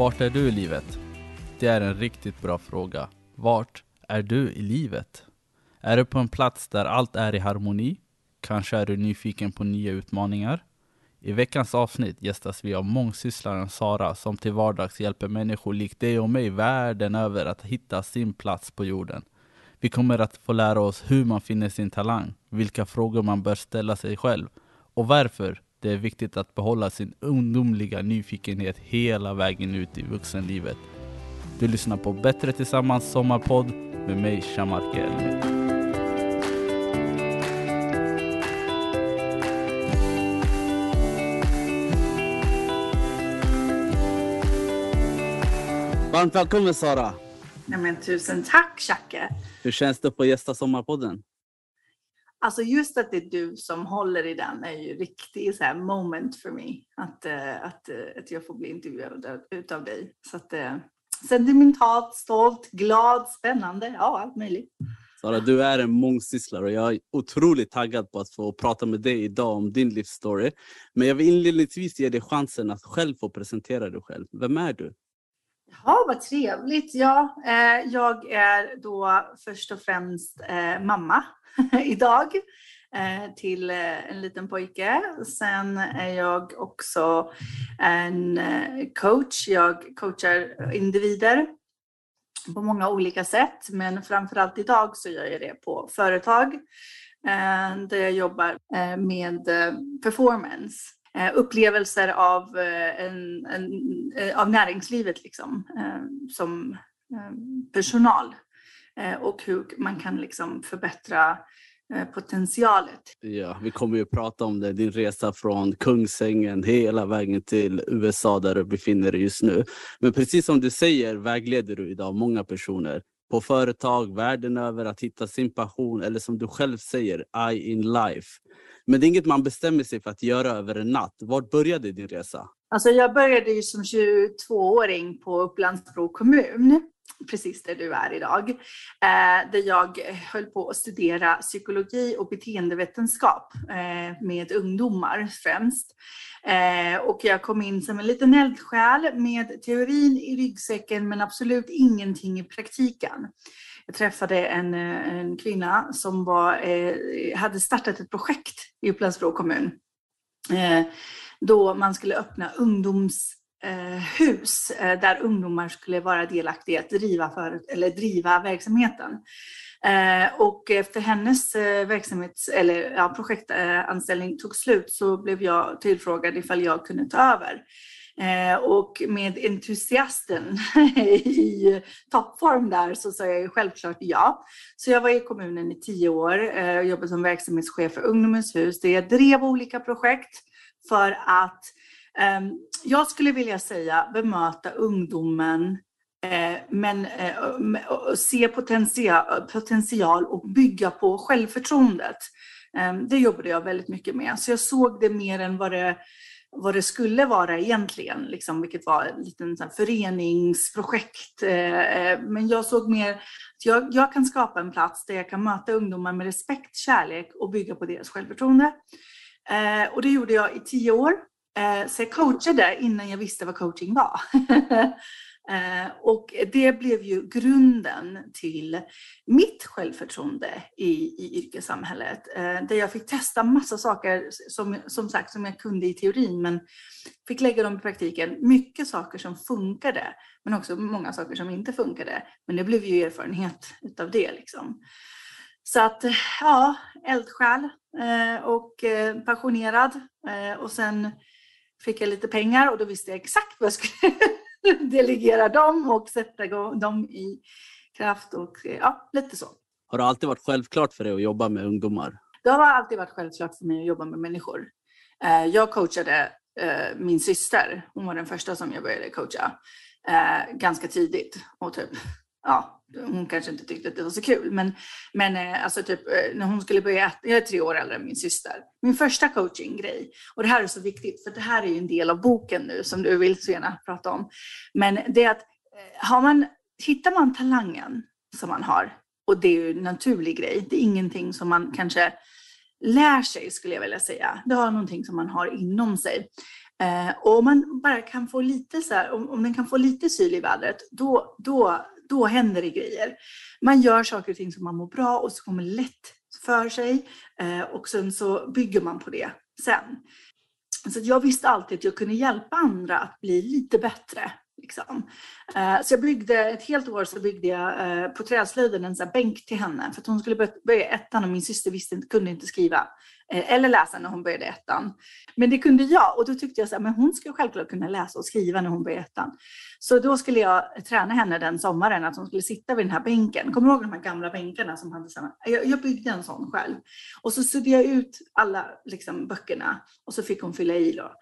Vart är du i livet? Det är en riktigt bra fråga. Vart är du i livet? Är du på en plats där allt är i harmoni? Kanske är du nyfiken på nya utmaningar? I veckans avsnitt gästas vi av mångsysslaren Sara som till vardags hjälper människor likt dig och mig världen över att hitta sin plats på jorden. Vi kommer att få lära oss hur man finner sin talang, vilka frågor man bör ställa sig själv och varför det är viktigt att behålla sin ungdomliga nyfikenhet hela vägen ut i vuxenlivet. Du lyssnar på Bättre Tillsammans sommarpodd med mig Shamarke Elmi. Varmt välkommen Sara! Nej, men tusen tack Jacke! Hur känns det på Gästa Sommarpodden? Alltså just att det är du som håller i den är ju riktigt så här moment för mig. Att, uh, att, uh, att jag får bli intervjuad utav dig. Så att, uh, sentimentalt, stolt, glad, spännande, ja allt möjligt. Sara, du är en mångsysslare och jag är otroligt taggad på att få prata med dig idag om din livsstory. Men jag vill inledningsvis ge dig chansen att själv få presentera dig själv. Vem är du? Ja, vad trevligt. Ja, eh, jag är då först och främst eh, mamma idag eh, till eh, en liten pojke. Sen är jag också en eh, coach. Jag coachar individer på många olika sätt, men framförallt idag så gör jag det på företag där jag jobbar med performance. Upplevelser av, en, en, av näringslivet liksom, som personal och hur man kan liksom förbättra potentialet. Ja, vi kommer ju prata om det, din resa från Kungsängen hela vägen till USA där du befinner dig just nu. Men precis som du säger vägleder du idag många personer på företag världen över att hitta sin passion eller som du själv säger, I in life. Men det är inget man bestämmer sig för att göra över en natt. Var började din resa? Alltså jag började ju som 22-åring på Upplandsbro kommun precis där du är idag, eh, där jag höll på att studera psykologi och beteendevetenskap eh, med ungdomar främst. Eh, och jag kom in som en liten eldsjäl med teorin i ryggsäcken men absolut ingenting i praktiken. Jag träffade en, eh, en kvinna som var, eh, hade startat ett projekt i Upplands-Bro kommun eh, då man skulle öppna ungdoms Eh, hus eh, där ungdomar skulle vara delaktiga i att driva, för, eller driva verksamheten. Eh, och efter hennes eh, verksamhets, eller, ja, projektanställning tog slut så blev jag tillfrågad ifall jag kunde ta över. Eh, och med entusiasten i toppform där så sa jag självklart ja. Så jag var i kommunen i tio år och jobbade som verksamhetschef för Ungdomens hus där jag drev olika projekt för att Ehm, jag skulle vilja säga bemöta ungdomen eh, men eh, se potential, och bygga på självförtroendet. Ehm, det jobbade jag väldigt mycket med. Så jag såg det mer än vad det, vad det skulle vara egentligen, liksom, vilket var ett litet föreningsprojekt. Eh, eh, men jag såg mer att jag, jag kan skapa en plats där jag kan möta ungdomar med respekt, kärlek och bygga på deras självförtroende. Och det gjorde jag i tio år. Eh, så jag coachade innan jag visste vad coaching var. Eh, och det blev ju grunden till mitt självförtroende i, i yrkessamhället. Eh, där jag fick testa massa saker som, som sagt som jag kunde i teorin men fick lägga dem i praktiken. Mycket saker som funkade men också många saker som inte funkade. Men det blev ju erfarenhet utav det liksom. Så att ja, eldsjäl och passionerad och sen fick jag lite pengar och då visste jag exakt vad jag skulle delegera dem och sätta dem i kraft och ja, lite så. Har det alltid varit självklart för dig att jobba med ungdomar? Det har alltid varit självklart för mig att jobba med människor. Eh, jag coachade eh, min syster, hon var den första som jag började coacha eh, ganska tidigt och typ ja, hon kanske inte tyckte att det var så kul, men, men eh, alltså typ eh, när hon skulle börja, jag är tre år äldre än min syster, min första coachinggrej, och det här är så viktigt, för det här är ju en del av boken nu som du vill så gärna prata om, men det är att eh, har man, hittar man talangen som man har, och det är ju en naturlig grej, det är ingenting som man kanske lär sig skulle jag vilja säga, det har någonting som man har inom sig. Eh, och om man bara kan få lite så här, om, om den kan få lite syl i vädret, då, då, då händer det grejer. Man gör saker och ting som man mår bra och så kommer lätt för sig eh, och sen så bygger man på det sen. Så jag visste alltid att jag kunde hjälpa andra att bli lite bättre. Liksom. Eh, så jag byggde, ett helt år så byggde jag eh, på träslöjden en sån bänk till henne för att hon skulle börja ettan och min syster visste kunde inte skriva Eh, eller läsa när hon började ettan. Men det kunde jag och då tyckte jag så här, men hon ska självklart kunna läsa och skriva när hon började ettan. Så då skulle jag träna henne den sommaren att hon skulle sitta vid den här bänken. Kommer du ihåg de här gamla bänkarna som hade samma? Jag, jag byggde en sån själv och så sydde jag ut alla liksom, böckerna och så fick hon fylla i då.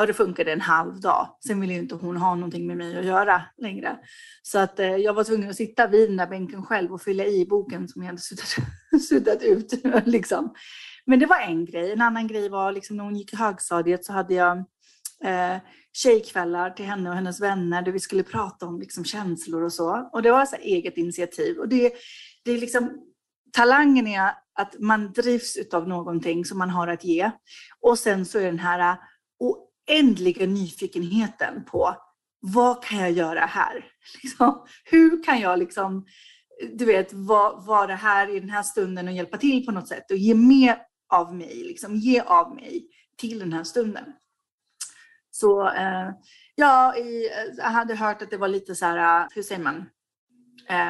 Och det funkade en halv dag. Sen ville ju inte hon ha någonting med mig att göra längre. Så att eh, jag var tvungen att sitta vid den där bänken själv och fylla i boken som jag hade suddat, suddat ut. liksom. Men det var en grej. En annan grej var liksom när hon gick i högstadiet så hade jag eh, tjejkvällar till henne och hennes vänner där vi skulle prata om liksom, känslor och så. Och det var så eget initiativ. Och det, det är liksom, talangen är att man drivs av någonting som man har att ge. Och sen så är den här oändliga nyfikenheten på vad kan jag göra här? Liksom, hur kan jag liksom, du vet, vara, vara här i den här stunden och hjälpa till på något sätt och ge mer av mig, liksom, ge av mig till den här stunden. Så eh, ja, i, eh, jag hade hört att det var lite så här, eh, hur säger man?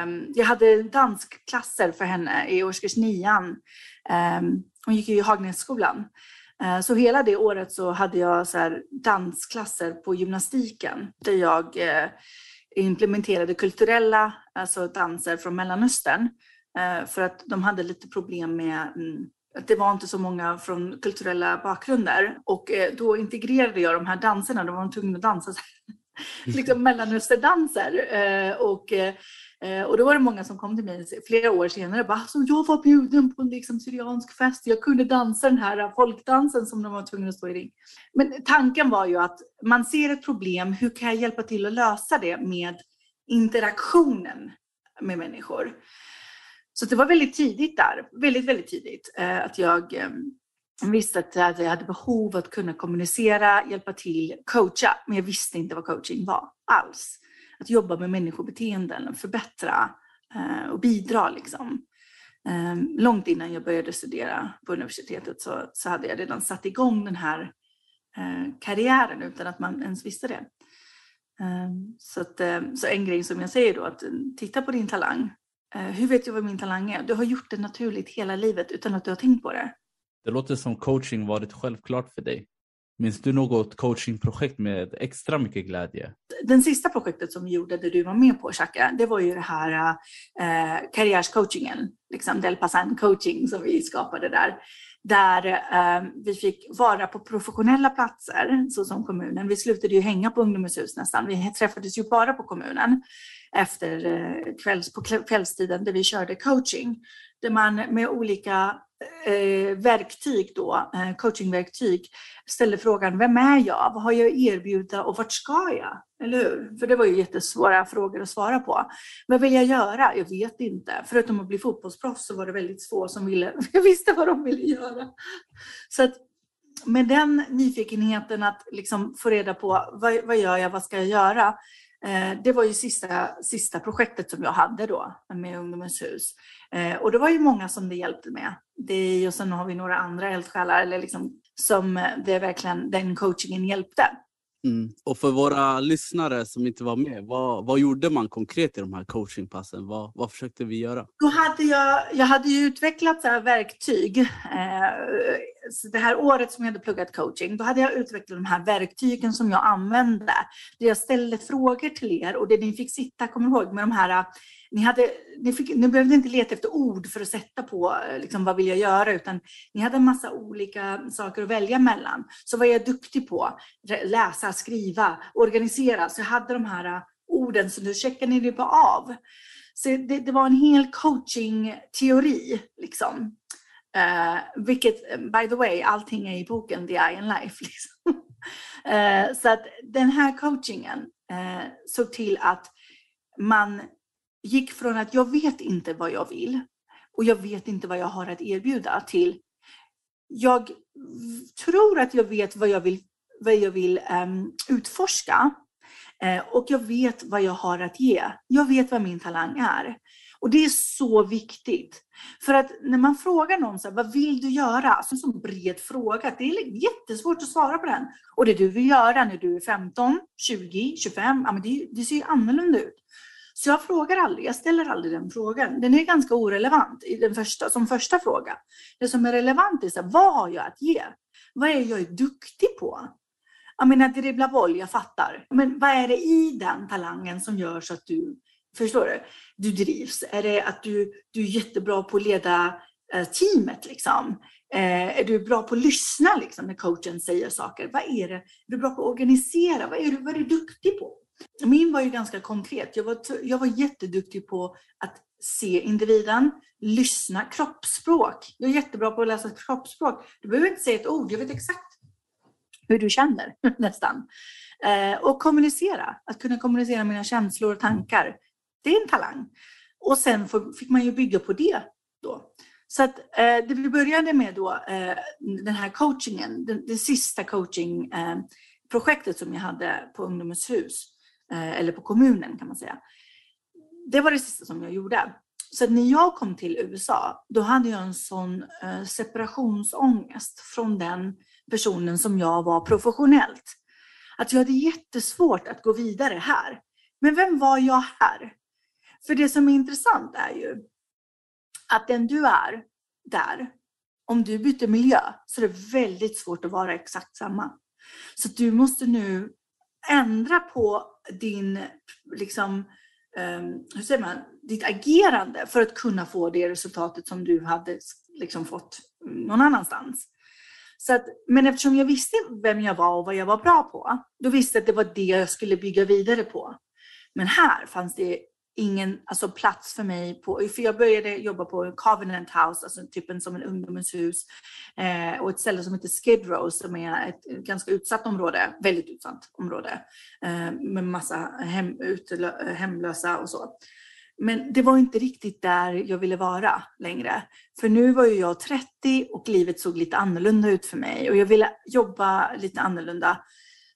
Um, jag hade danskklasser för henne i årskurs nian. Um, hon gick ju i Hagnässkolan. Eh, så hela det året så hade jag så dansklasser på gymnastiken där jag implementerade kulturella alltså danser från Mellanöstern. För att de hade lite problem med mm, att det var inte så många från kulturella bakgrunder. Och då integrerade jag de här danserna, de var tvungna att dansa liksom mellanösterdanser. Och Eh, och då var det många som kom till mig flera år senare och bara, alltså, jag var bjuden på en liksom, syriansk fest, jag kunde dansa den här folkdansen som de var tvungna att stå i ring. Men tanken var ju att man ser ett problem, hur kan jag hjälpa till att lösa det med interaktionen med människor? Så det var väldigt tidigt där, väldigt, väldigt tidigt, eh, att jag eh, visste att jag hade behov att kunna kommunicera, hjälpa till, coacha, men jag visste inte vad coaching var alls att jobba med människobeteenden, förbättra eh, och bidra. Liksom. Eh, långt innan jag började studera på universitetet så, så hade jag redan satt igång den här eh, karriären utan att man ens visste det. Ehm, så, att, ehm, så en grej som jag säger då, att eh, titta på din talang. Hur vet du vad min talang är? Du har gjort det naturligt hela livet utan att du har tänkt på det. Det låter som coaching varit självklart för dig. Minns du något coachingprojekt med extra mycket glädje? Den sista projektet som vi gjorde, där du var med på Chaka, det var ju det här eh, karriärscoachingen, liksom Delpasan coaching som vi skapade där. Där eh, vi fick vara på professionella platser, såsom kommunen. Vi slutade ju hänga på Ungdomens hus nästan. Vi träffades ju bara på kommunen efter eh, kvälls, på kvällstiden där vi körde coaching. Där man med olika Eh, verktyg då, eh, coachingverktyg, ställde frågan vem är jag? Vad har jag att erbjuda och vart ska jag? Eller hur? För det var ju jättesvåra frågor att svara på. Vad vill jag göra? Jag vet inte. Förutom att bli fotbollsproffs så var det väldigt få som ville, jag visste vad de ville göra. Så att med den nyfikenheten att liksom få reda på vad, vad gör jag, vad ska jag göra? Eh, det var ju sista, sista projektet som jag hade då med Ungdomens hus. Eh, och det var ju många som det hjälpte med. Det, och sen har vi några andra eldsjälar eller liksom, som det verkligen, den coachingen hjälpte. Mm. Och för våra lyssnare som inte var med, vad, vad gjorde man konkret i de här coachingpassen? Vad, vad försökte vi göra? Då hade jag, jag hade ju utvecklat så verktyg. Eh, det här året som jag hade pluggat coaching, då hade jag utvecklat de här verktygen som jag använde. Där jag ställde frågor till er och det ni fick sitta, kommer ihåg, med de här äh, ni, hade, ni, fick, ni behövde inte leta efter ord för att sätta på äh, liksom, vad vill jag göra, utan ni hade en massa olika saker att välja mellan. Så vad är jag duktig på? Läsa, skriva, organisera. Så jag hade de här äh, orden, så nu checkar ni det bara av. Så det, det var en hel coaching-teori. Liksom. Uh, vilket, by the way, allting är i boken The Eye and Life. Liksom. Uh, så att den här coachingen uh, såg till att man gick från att jag vet inte vad jag vill och jag vet inte vad jag har att erbjuda till jag tror att jag vet vad jag vill vad jag vill um, utforska. Och jag vet vad jag har att ge. Jag vet vad min talang är. Och det är så viktigt. För att när man frågar någon så här, vad vill du göra? Alltså en sån bred fråga. Det är jättesvårt att svara på den. Och det du vill göra när du är 15, 20, 25, ja, men det, det ser ju annorlunda ut. Så jag frågar aldrig, jag ställer aldrig den frågan. Den är ganska orelevant i den första, som första fråga. Det som är relevant är så här, vad har jag att ge? Vad är jag duktig på? Jag menar, dribbla boll, jag fattar. Men vad är det i den talangen som gör så att du, förstår du, du drivs? Är det att du, du är jättebra på att leda eh, teamet liksom? Eh, är du bra på att lyssna liksom, när coachen säger saker? Vad är det? Är du bra på att organisera? Vad är du, vad är du duktig på? Min var ju ganska konkret. Jag var, jag var jätteduktig på att se individen, lyssna, kroppsspråk. Jag är jättebra på att läsa kroppsspråk. Du behöver inte säga ett ord, jag vet exakt hur du känner nästan. Eh, och kommunicera, att kunna kommunicera mina känslor och tankar. Det är en talang. Och sen fick man ju bygga på det då. Så att eh, det vi började med då, eh, den här coachingen, det, det sista coachingprojektet eh, som jag hade på Ungdomens hus, eh, eller på kommunen kan man säga. Det var det sista som jag gjorde. Så när jag kom till USA, då hade jag en sån eh, separationsångest från den personen som jag var professionellt. Att jag hade jättesvårt att gå vidare här. Men vem var jag här? För det som är intressant är ju att den du är där, om du byter miljö så är det väldigt svårt att vara exakt samma. Så du måste nu ändra på din, liksom, ehm, hur säger man, ditt agerande för att kunna få det resultatet som du hade liksom, fått någon annanstans. Så att, men eftersom jag visste vem jag var och vad jag var bra på, då visste jag att det var det jag skulle bygga vidare på. Men här fanns det ingen alltså, plats för mig. På, för jag började jobba på Covenant House, alltså typen som en ungdomens hus, eh, och ett ställe som heter Skid Row som är ett ganska utsatt område, väldigt utsatt område, eh, med massa hem, utlö, hemlösa och så. Men det var inte riktigt där jag ville vara längre. För nu var ju jag 30 och livet såg lite annorlunda ut för mig och jag ville jobba lite annorlunda.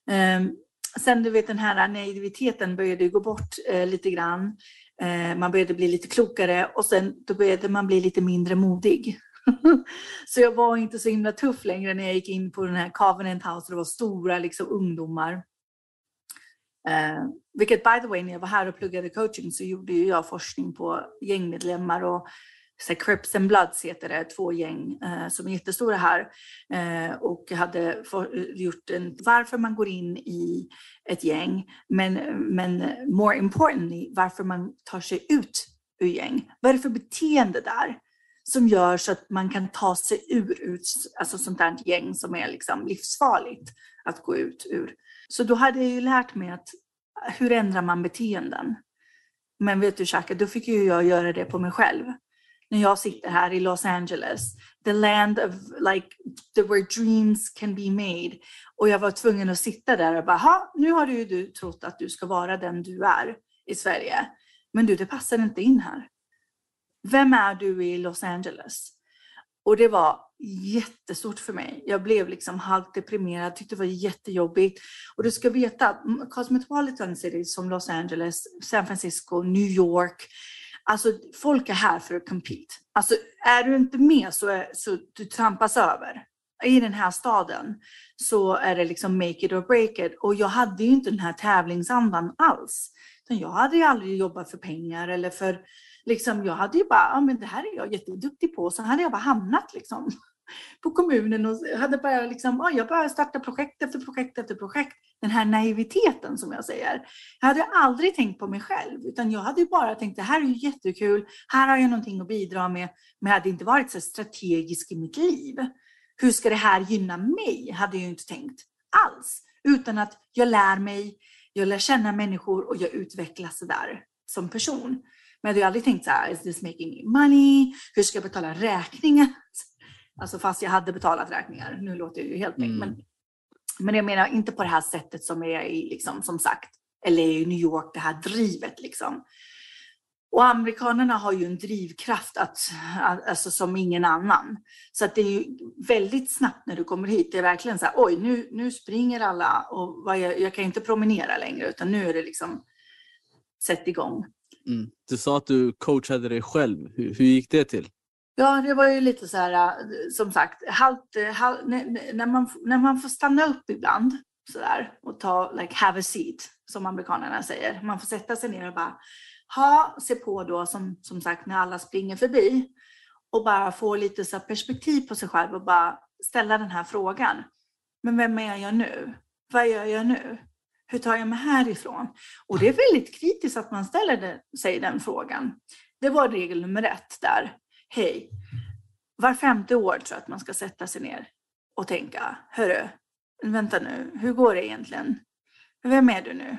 Eh, sen du vet den här naiviteten började gå bort eh, lite grann. Eh, man började bli lite klokare och sen då började man bli lite mindre modig. så jag var inte så himla tuff längre när jag gick in på den här Covenant House och det var stora liksom, ungdomar. Eh, vilket by the way, när jag var här och pluggade coaching så gjorde ju jag forskning på gängmedlemmar och så Crips and Bloods heter det, två gäng eh, som är jättestora här. Eh, och hade for, eh, gjort en, varför man går in i ett gäng, men, men more importantly, varför man tar sig ut ur gäng. Vad är det för beteende där som gör så att man kan ta sig ur, ur alltså sånt där gäng som är liksom livsfarligt att gå ut ur. Så då hade jag ju lärt mig att hur ändrar man beteenden? Men vet du Shaka, då fick ju jag göra det på mig själv. När jag sitter här i Los Angeles, the land of like the where dreams can be made. Och jag var tvungen att sitta där och bara, nu har du, du trott att du ska vara den du är i Sverige. Men du, det passar inte in här. Vem är du i Los Angeles? Och det var jättestort för mig. Jag blev liksom halvt deprimerad, tyckte det var jättejobbigt. Och du ska veta att Cosmopolitan City som Los Angeles, San Francisco, New York, alltså folk är här för att compete. Alltså är du inte med så, är, så du trampas över. I den här staden så är det liksom make it or break it. Och jag hade ju inte den här tävlingsandan alls. Jag hade ju aldrig jobbat för pengar eller för liksom, jag hade ju bara, ja men det här är jag jätteduktig på. Så hade jag bara hamnat liksom på kommunen och hade bara liksom, ja, jag bara starta projekt efter projekt efter projekt. Den här naiviteten som jag säger. Jag hade aldrig tänkt på mig själv, utan jag hade bara tänkt det här är ju jättekul, här har jag någonting att bidra med, men jag hade inte varit så strategisk i mitt liv. Hur ska det här gynna mig? Hade jag inte tänkt alls, utan att jag lär mig, jag lär känna människor och jag utvecklas där som person. Men jag hade aldrig tänkt så här, is this making me money? Hur ska jag betala räkningar? Alltså fast jag hade betalat räkningar. Nu låter jag ju helt mm. men, men jag menar inte på det här sättet som är i, liksom, som sagt, eller i New York, det här drivet liksom. Och amerikanerna har ju en drivkraft att, alltså som ingen annan. Så att det är ju väldigt snabbt när du kommer hit. Det är verkligen så här, oj, nu, nu springer alla och jag, jag kan inte promenera längre, utan nu är det liksom sätt igång. Mm. Du sa att du coachade dig själv. Hur, hur gick det till? Ja, det var ju lite så här, äh, som sagt, halt, äh, halt, när, man, när man får stanna upp ibland så där, och ta, like, have a seat, som amerikanerna säger. Man får sätta sig ner och bara ha, se på då som, som sagt när alla springer förbi och bara få lite så perspektiv på sig själv och bara ställa den här frågan. Men vem är jag nu? Vad gör jag nu? Hur tar jag mig härifrån? Och det är väldigt kritiskt att man ställer det, sig den frågan. Det var regel nummer ett där. Hej, var femte år tror jag att man ska sätta sig ner och tänka, hörru, vänta nu, hur går det egentligen? Vem är du nu?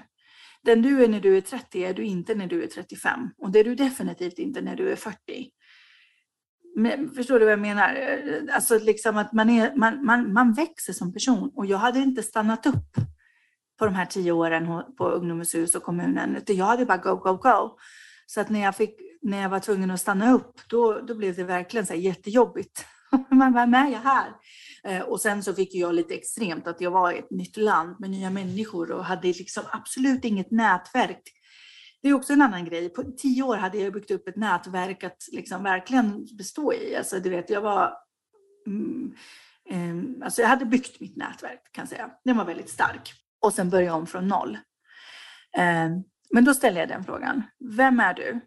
Den du är när du är 30 är du inte när du är 35 och det är du definitivt inte när du är 40. Men, förstår du vad jag menar? Alltså liksom att man, är, man, man, man växer som person och jag hade inte stannat upp på de här tio åren på Ungdomens hus och kommunen, utan jag hade bara go, go, go. Så att när jag, fick, när jag var tvungen att stanna upp, då, då blev det verkligen så här jättejobbigt. Men vem är jag här? Eh, och sen så fick jag lite extremt att jag var i ett nytt land med nya människor och hade liksom absolut inget nätverk. Det är också en annan grej. På tio år hade jag byggt upp ett nätverk att liksom verkligen bestå i. Alltså, du vet, jag var... Mm, eh, alltså jag hade byggt mitt nätverk, kan jag säga. Den var väldigt stark. Och sen började jag om från noll. Eh, men då ställer jag den frågan. Vem är du?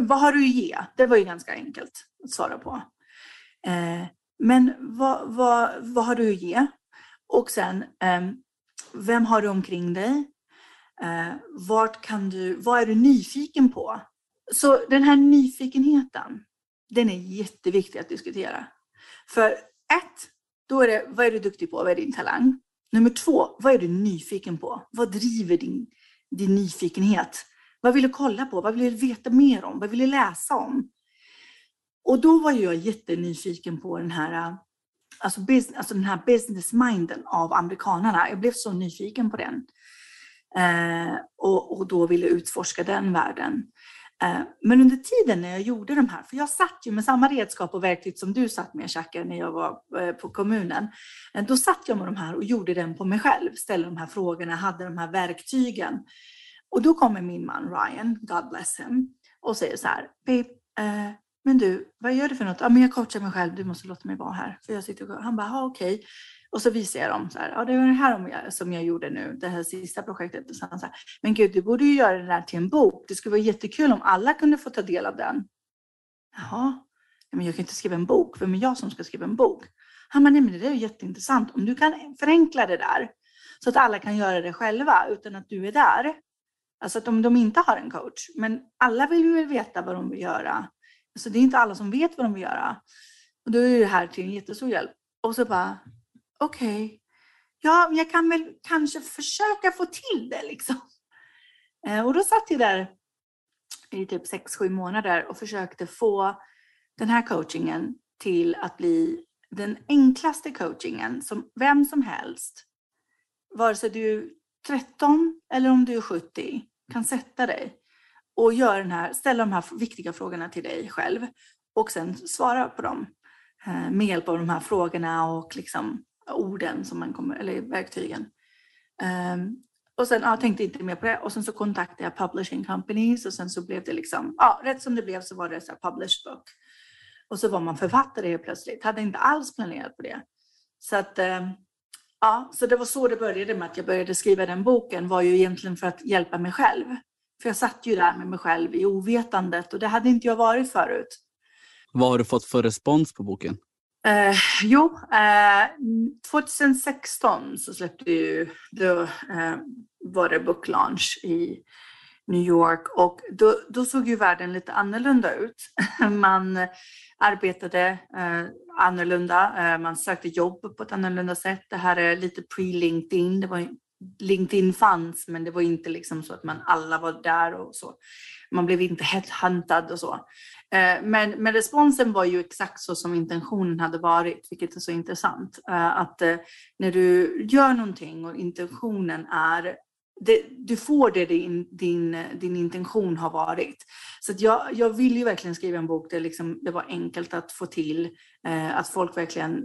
Vad har du att ge? Det var ju ganska enkelt att svara på. Eh, men vad, vad, vad har du att ge? Och sen, eh, vem har du omkring dig? Eh, vart kan du, vad är du nyfiken på? Så den här nyfikenheten, den är jätteviktig att diskutera. För ett, då är det, vad är du duktig på? Vad är din talang? Nummer två, vad är du nyfiken på? Vad driver din, din nyfikenhet? Vad vill du kolla på? Vad vill du veta mer om? Vad vill du läsa om? Och då var jag jättenyfiken på den här, äh, alltså, business, alltså den här business minden av amerikanerna. Jag blev så nyfiken på den. Eh, och, och då ville utforska den världen. Eh, men under tiden när jag gjorde de här, för jag satt ju med samma redskap och verktyg som du satt med Shaka när jag var eh, på kommunen. Eh, då satt jag med de här och gjorde den på mig själv, ställde de här frågorna, hade de här verktygen. Och då kommer min man Ryan, God bless him, och säger så här, Babe, eh, men du, vad gör du för något? Ja, men jag coachar mig själv, du måste låta mig vara här. För jag sitter och, han bara, okej. Okay. Och så visar jag dem så här, ja det var det här som jag gjorde nu, det här sista projektet. Och så han så här, men gud, du borde ju göra det där till en bok. Det skulle vara jättekul om alla kunde få ta del av den. Jaha, men jag kan inte skriva en bok. Vem är jag som ska skriva en bok? Han bara, nej men det är jätteintressant. Om du kan förenkla det där så att alla kan göra det själva utan att du är där. Alltså att om de inte har en coach, men alla vill ju veta vad de vill göra Alltså det är inte alla som vet vad de vill göra. Och då är det här till en jättestor hjälp. Och så bara, okej, okay. ja, jag kan väl kanske försöka få till det liksom. Eh, och då satt jag där i typ sex sju månader och försökte få den här coachingen till att bli den enklaste coachingen som vem som helst, vare sig du 13 eller om du är 70, kan sätta dig och gör den här, ställa de här viktiga frågorna till dig själv och sen svara på dem eh, med hjälp av de här frågorna och liksom orden som man kommer, eller verktygen. Um, och sen ja, tänkte inte mer på det och sen så kontaktade jag publishing companies och sen så blev det liksom, ja, rätt som det blev så var det så här published book. Och så var man författare helt plötsligt, hade inte alls planerat på det. Så att, um, ja, så det var så det började med att jag började skriva den boken var ju egentligen för att hjälpa mig själv. För jag satt ju där med mig själv i ovetandet och det hade inte jag varit förut. Vad har du fått för respons på boken? Eh, jo, eh, 2016 så släppte ju, då eh, var det book launch i New York och då, då såg ju världen lite annorlunda ut. Man arbetade eh, annorlunda, eh, man sökte jobb på ett annorlunda sätt. Det här är lite pre-LinkedIn, det var LinkedIn fanns, men det var inte liksom så att man alla var där och så. Man blev inte headhuntad och så. Eh, men, men responsen var ju exakt så som intentionen hade varit, vilket är så intressant. Eh, att eh, när du gör någonting och intentionen är det, du får det din, din, din intention har varit. Så jag, jag vill ju verkligen skriva en bok där liksom det var enkelt att få till, eh, att folk verkligen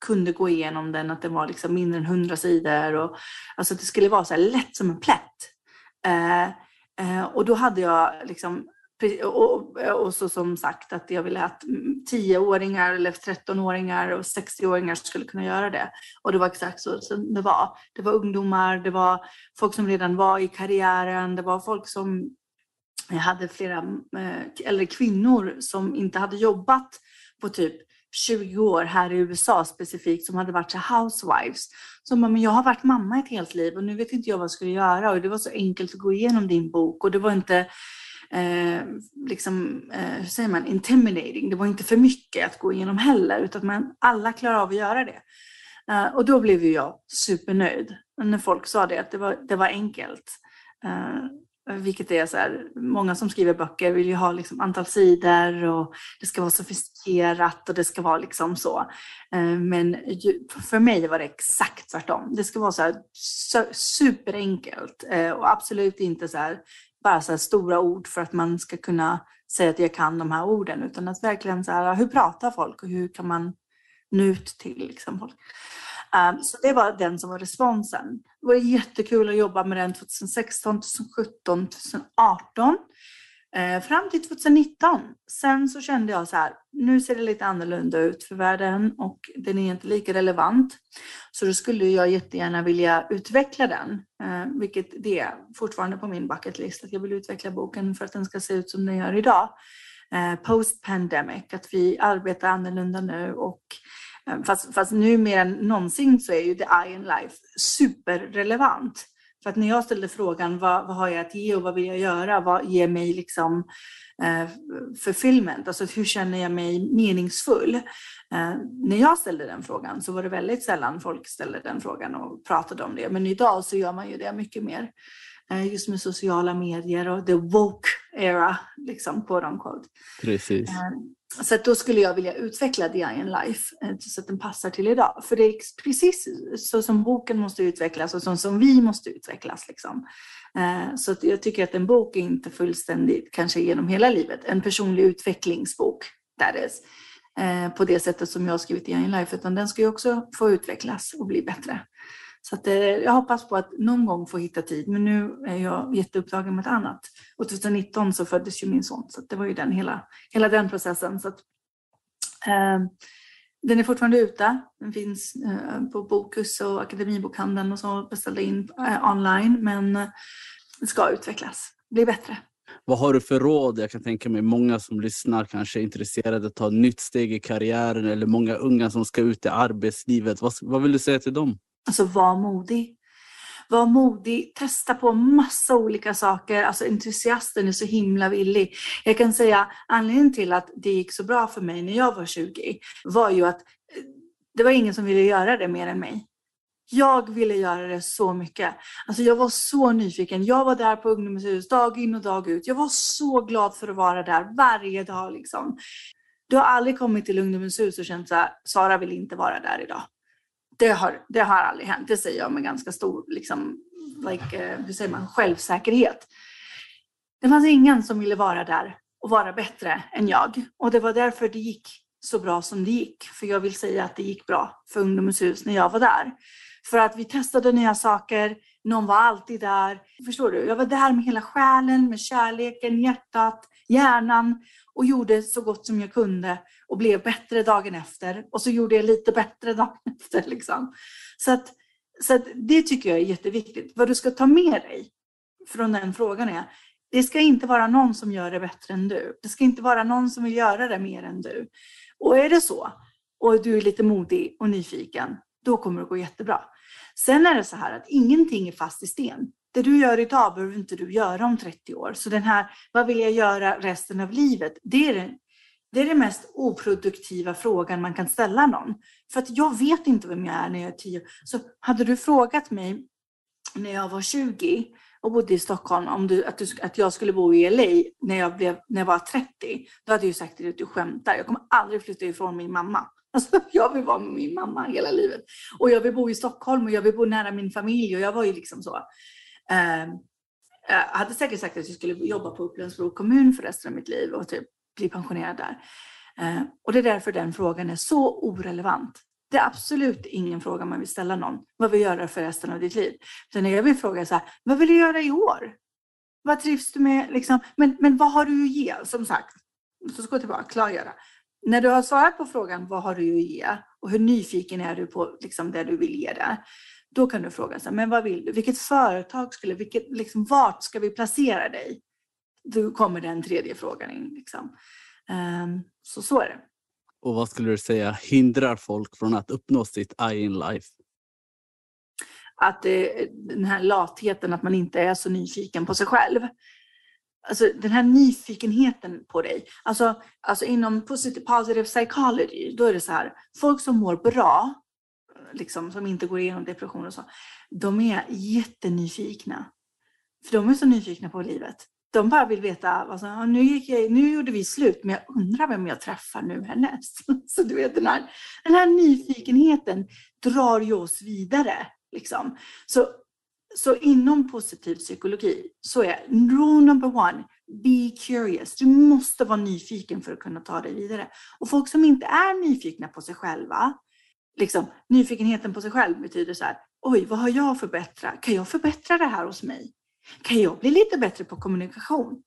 kunde gå igenom den, att den var liksom mindre än hundra sidor. Och, alltså det skulle vara så lätt som en plätt. Eh, eh, och då hade jag liksom och, och så som sagt att jag ville att 10-åringar eller 13-åringar och 60-åringar skulle kunna göra det. Och det var exakt så som det var. Det var ungdomar, det var folk som redan var i karriären, det var folk som hade flera, eh, eller kvinnor som inte hade jobbat på typ 20 år här i USA specifikt som hade varit så housewives. Som bara, men jag har varit mamma ett helt liv och nu vet inte jag vad jag skulle göra och det var så enkelt att gå igenom din bok och det var inte eh, liksom, eh, hur säger man, intimidating. Det var inte för mycket att gå igenom heller, utan man, alla klarar av att göra det. Eh, och då blev ju jag supernöjd när folk sa det, att det var, det var enkelt. Eh, vilket är så här, många som skriver böcker vill ju ha liksom antal sidor och det ska vara sofistikerat och det ska vara liksom så. Eh, men ju, för mig var det exakt tvärtom. Det ska vara så här superenkelt eh, och absolut inte så här bara så stora ord för att man ska kunna säga att jag kan de här orden, utan att verkligen så här, hur pratar folk och hur kan man nå ut till liksom, folk. Um, så det var den som var responsen. Det var jättekul att jobba med den 2016, 2017, 2018. Eh, fram till 2019. Sen så kände jag så här, nu ser det lite annorlunda ut för världen och den är inte lika relevant. Så då skulle jag jättegärna vilja utveckla den, eh, vilket det är fortfarande på min bucket list, att jag vill utveckla boken för att den ska se ut som den gör idag. Eh, post pandemic, att vi arbetar annorlunda nu och eh, fast, fast nu mer än någonsin så är ju the eye life superrelevant. För att när jag ställde frågan vad, vad har jag att ge och vad vill jag göra? Vad ger mig liksom eh, fulfillment? Alltså hur känner jag mig meningsfull? Eh, när jag ställde den frågan så var det väldigt sällan folk ställde den frågan och pratade om det. Men idag så gör man ju det mycket mer. Eh, just med sociala medier och the woke era, liksom, quote unquote. Precis. Så då skulle jag vilja utveckla The Iron Life eh, så att den passar till idag. För det är precis så som boken måste utvecklas och så som vi måste utvecklas. Liksom. Eh, så jag tycker att en bok är inte fullständigt, kanske genom hela livet, en personlig utvecklingsbok. That is, eh, på det sättet som jag har skrivit The Iron Life, utan den ska ju också få utvecklas och bli bättre. Så att, eh, jag hoppas på att någon gång få hitta tid, men nu är jag jätteupptagen med ett annat. Och 2019 så föddes ju min son, så det var ju den hela, hela den processen. Så att, eh, den är fortfarande ute. Den finns eh, på Bokus och Akademibokhandeln och så beställda in eh, online, men eh, den ska utvecklas, bli bättre. Vad har du för råd? Jag kan tänka mig många som lyssnar kanske är intresserade att ta ett nytt steg i karriären eller många unga som ska ut i arbetslivet. Vad, vad vill du säga till dem? Alltså var modig. Var modig, testa på massa olika saker. Alltså entusiasten är så himla villig. Jag kan säga anledningen till att det gick så bra för mig när jag var 20 var ju att eh, det var ingen som ville göra det mer än mig. Jag ville göra det så mycket. Alltså jag var så nyfiken. Jag var där på Ungdomens hus dag in och dag ut. Jag var så glad för att vara där varje dag. Liksom. Du har aldrig kommit till Ungdomens hus och känt att Sara vill inte vara där idag det har, det har aldrig hänt. Det säger jag med ganska stor liksom, like, uh, hur säger man, självsäkerhet. Det fanns ingen som ville vara där och vara bättre än jag. Och det var därför det gick så bra som det gick. För jag vill säga att det gick bra för Ungdomens hus när jag var där. För att vi testade nya saker, någon var alltid där. Förstår du? Jag var där med hela själen, med kärleken, hjärtat, hjärnan och gjorde så gott som jag kunde och blev bättre dagen efter. Och så gjorde jag lite bättre dagen efter. Liksom. Så, att, så att det tycker jag är jätteviktigt. Vad du ska ta med dig från den frågan är, det ska inte vara någon som gör det bättre än du. Det ska inte vara någon som vill göra det mer än du. Och är det så, och du är lite modig och nyfiken, då kommer det gå jättebra. Sen är det så här att ingenting är fast i sten det du gör idag behöver inte du göra om 30 år. Så den här, vad vill jag göra resten av livet? Det är den, det är den mest oproduktiva frågan man kan ställa någon. För att jag vet inte vem jag är när jag är 10. Så hade du frågat mig när jag var 20 och bodde i Stockholm om du, att, du, att jag skulle bo i LA när jag, blev, när jag var 30, då hade jag sagt att du skämtar. Jag kommer aldrig flytta ifrån min mamma. Alltså, jag vill vara med min mamma hela livet. Och jag vill bo i Stockholm och jag vill bo nära min familj och jag var ju liksom så. Ehm, jag hade säkert sagt att jag skulle jobba på Upplandsbro kommun för resten av mitt liv och typ bli pensionerad där. Ehm, och det är därför den frågan är så orelevant. Det är absolut ingen fråga man vill ställa någon. Vad vill du göra för resten av ditt liv? Utan jag vill fråga så här, vad vill du göra i år? Vad trivs du med? Liksom? Men, men vad har du att ge? Som sagt, så ska jag tillbaka, klargöra. När du har svarat på frågan vad har du att ge och hur nyfiken är du på liksom, det du vill ge det. Då kan du fråga sig, men vad vill du? Vilket företag skulle, vilket, liksom, vart ska vi placera dig? Då kommer den tredje frågan in. Liksom. Um, så så är det. Och vad skulle du säga hindrar folk från att uppnå sitt I in life? Att det, den här latheten, att man inte är så nyfiken på sig själv. Alltså den här nyfikenheten på dig. Alltså, alltså inom positive, positive psychology, då är det så här, folk som mår bra, liksom, som inte går igenom depression och så, de är jättenyfikna. För de är så nyfikna på livet. De bara vill veta, alltså, nu, gick jag, nu gjorde vi slut, men jag undrar vem jag träffar nu härnäst. Så du vet, den här, den här nyfikenheten drar ju oss vidare. Liksom. Så, så inom positiv psykologi så är rule number one, be curious. Du måste vara nyfiken för att kunna ta dig vidare. Och folk som inte är nyfikna på sig själva, liksom, nyfikenheten på sig själv betyder så här, oj, vad har jag att förbättra? Kan jag förbättra det här hos mig? Kan jag bli lite bättre på kommunikation?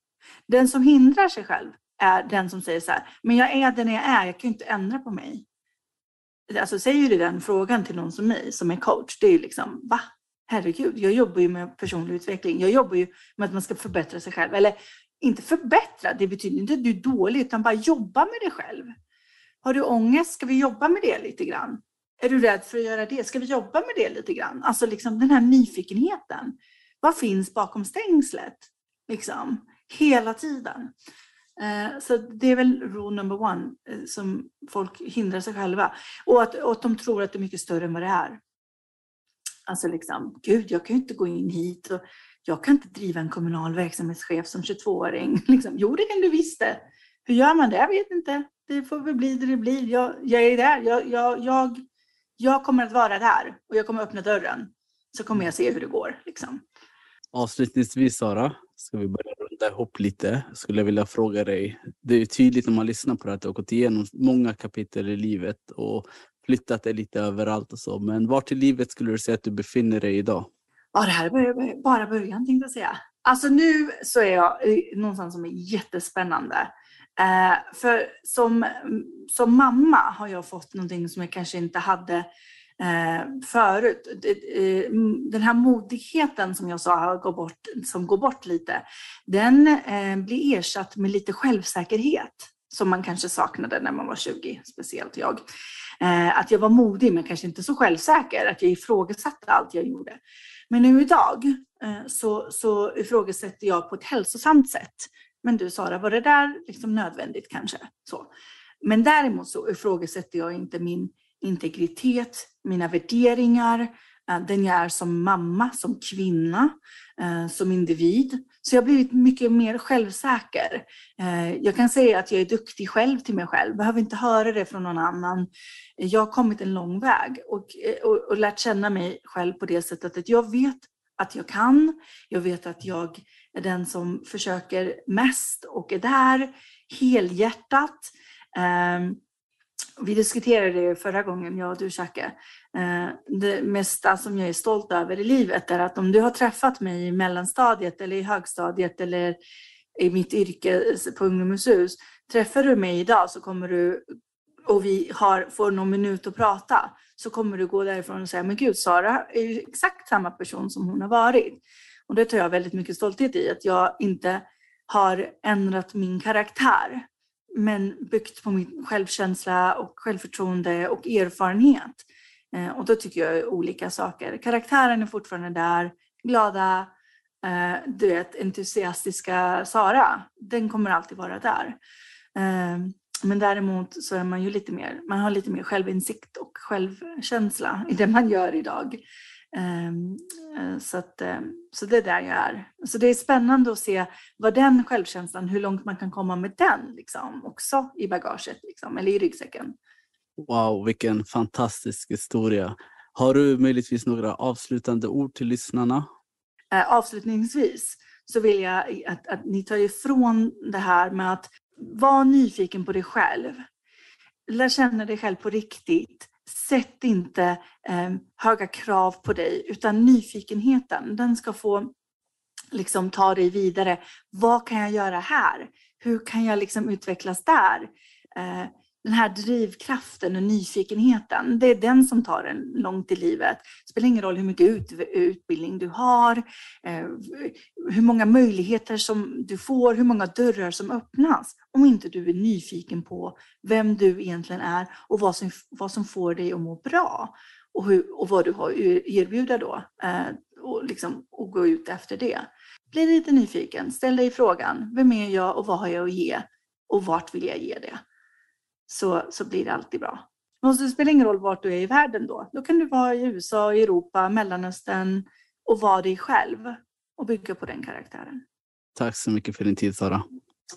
Den som hindrar sig själv är den som säger så här, men jag är den jag är, jag kan ju inte ändra på mig. Alltså säger du den frågan till någon som mig som är coach, det är ju liksom, va? Herregud, jag jobbar ju med personlig utveckling. Jag jobbar ju med att man ska förbättra sig själv. Eller inte förbättra, det betyder inte att du är dålig, utan bara jobba med dig själv. Har du ångest, ska vi jobba med det lite grann? Är du rädd för att göra det? Ska vi jobba med det lite grann? Alltså liksom den här nyfikenheten. Vad finns bakom stängslet? Liksom, hela tiden. Eh, så det är väl rule number one eh, som folk hindrar sig själva. Och att, och att de tror att det är mycket större än vad det är. Alltså liksom, gud, jag kan ju inte gå in hit och jag kan inte driva en kommunal verksamhetschef som 22-åring. Liksom, jo, det kan du visst det. Hur gör man det? Jag vet inte. Det får väl bli det det blir. Jag, jag är där. Jag, jag, jag, jag kommer att vara där och jag kommer att öppna dörren. Så kommer jag se hur det går. Liksom. Avslutningsvis Sara, ska vi börja runda ihop lite. Skulle jag vilja fråga dig. Det är tydligt när man lyssnar på det att du har gått igenom många kapitel i livet och flyttat dig lite överallt och så. Men vart i livet skulle du säga att du befinner dig idag? Ja, det här är bara början tänkte jag säga. Alltså nu så är jag någonstans som är jättespännande. Eh, för som, som mamma har jag fått någonting som jag kanske inte hade eh, förut. Den här modigheten som jag sa går bort, som går bort lite, den eh, blir ersatt med lite självsäkerhet som man kanske saknade när man var 20, speciellt jag. Eh, att jag var modig men kanske inte så självsäker, att jag ifrågasatte allt jag gjorde. Men nu idag eh, så, så ifrågasätter jag på ett hälsosamt sätt. Men du Sara, var det där liksom nödvändigt kanske? Så. Men däremot så ifrågasätter jag inte min integritet, mina värderingar, eh, den jag är som mamma, som kvinna, eh, som individ. Så jag har blivit mycket mer självsäker. Eh, jag kan säga att jag är duktig själv till mig själv, behöver inte höra det från någon annan. Jag har kommit en lång väg och, och, och lärt känna mig själv på det sättet att jag vet att jag kan. Jag vet att jag är den som försöker mest och är där helhjärtat. Ehm, vi diskuterade det förra gången, jag och du Jacke. Ehm, det mesta som jag är stolt över i livet är att om du har träffat mig i mellanstadiet eller i högstadiet eller i mitt yrke på Ungdomens hus. Träffar du mig idag så kommer du och vi har, får någon minut att prata så kommer du gå därifrån och säga men gud Sara är ju exakt samma person som hon har varit. Och det tar jag väldigt mycket stolthet i att jag inte har ändrat min karaktär men byggt på min självkänsla och självförtroende och erfarenhet. Eh, och då tycker jag olika saker. Karaktären är fortfarande där, glada, eh, du vet, entusiastiska Sara, den kommer alltid vara där. Eh, men däremot så är man ju lite mer, man har lite mer självinsikt och självkänsla i det man gör idag. Ehm, eh, så, att, eh, så det är där jag är. Så det är spännande att se vad den självkänslan, hur långt man kan komma med den liksom, också i bagaget liksom, eller i ryggsäcken. Wow, vilken fantastisk historia. Har du möjligtvis några avslutande ord till lyssnarna? Eh, avslutningsvis så vill jag att, att ni tar ifrån det här med att vara nyfiken på dig själv. Lär känna dig själv på riktigt. Sätt inte eh, höga krav på dig, utan nyfikenheten, den ska få liksom ta dig vidare. Vad kan jag göra här? Hur kan jag liksom utvecklas där? Eh, den här drivkraften och nyfikenheten, det är den som tar en långt i livet. Det spelar ingen roll hur mycket ut, utbildning du har, eh, hur många möjligheter som du får, hur många dörrar som öppnas. Om inte du är nyfiken på vem du egentligen är och vad som, vad som får dig att må bra. Och, hur, och vad du har att e-, erbjuda då. Eh, och, liksom, och gå ut efter det. Bli lite nyfiken, ställ dig frågan, vem är jag och vad har jag att ge? Och vart vill jag ge det? Så, så blir det alltid bra. Och det spelar ingen roll vart du är i världen då. Då kan du vara i USA, Europa, Mellanöstern och vara dig själv och bygga på den karaktären. Tack så mycket för din tid Sara.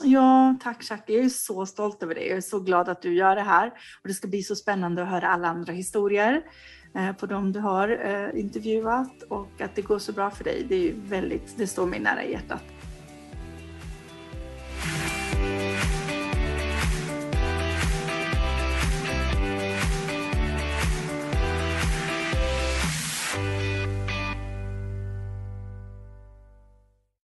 Ja, tack Jackie. Jag är så stolt över dig. Jag är så glad att du gör det här. Och det ska bli så spännande att höra alla andra historier eh, på dem du har eh, intervjuat och att det går så bra för dig. Det, är väldigt, det står mig nära hjärtat.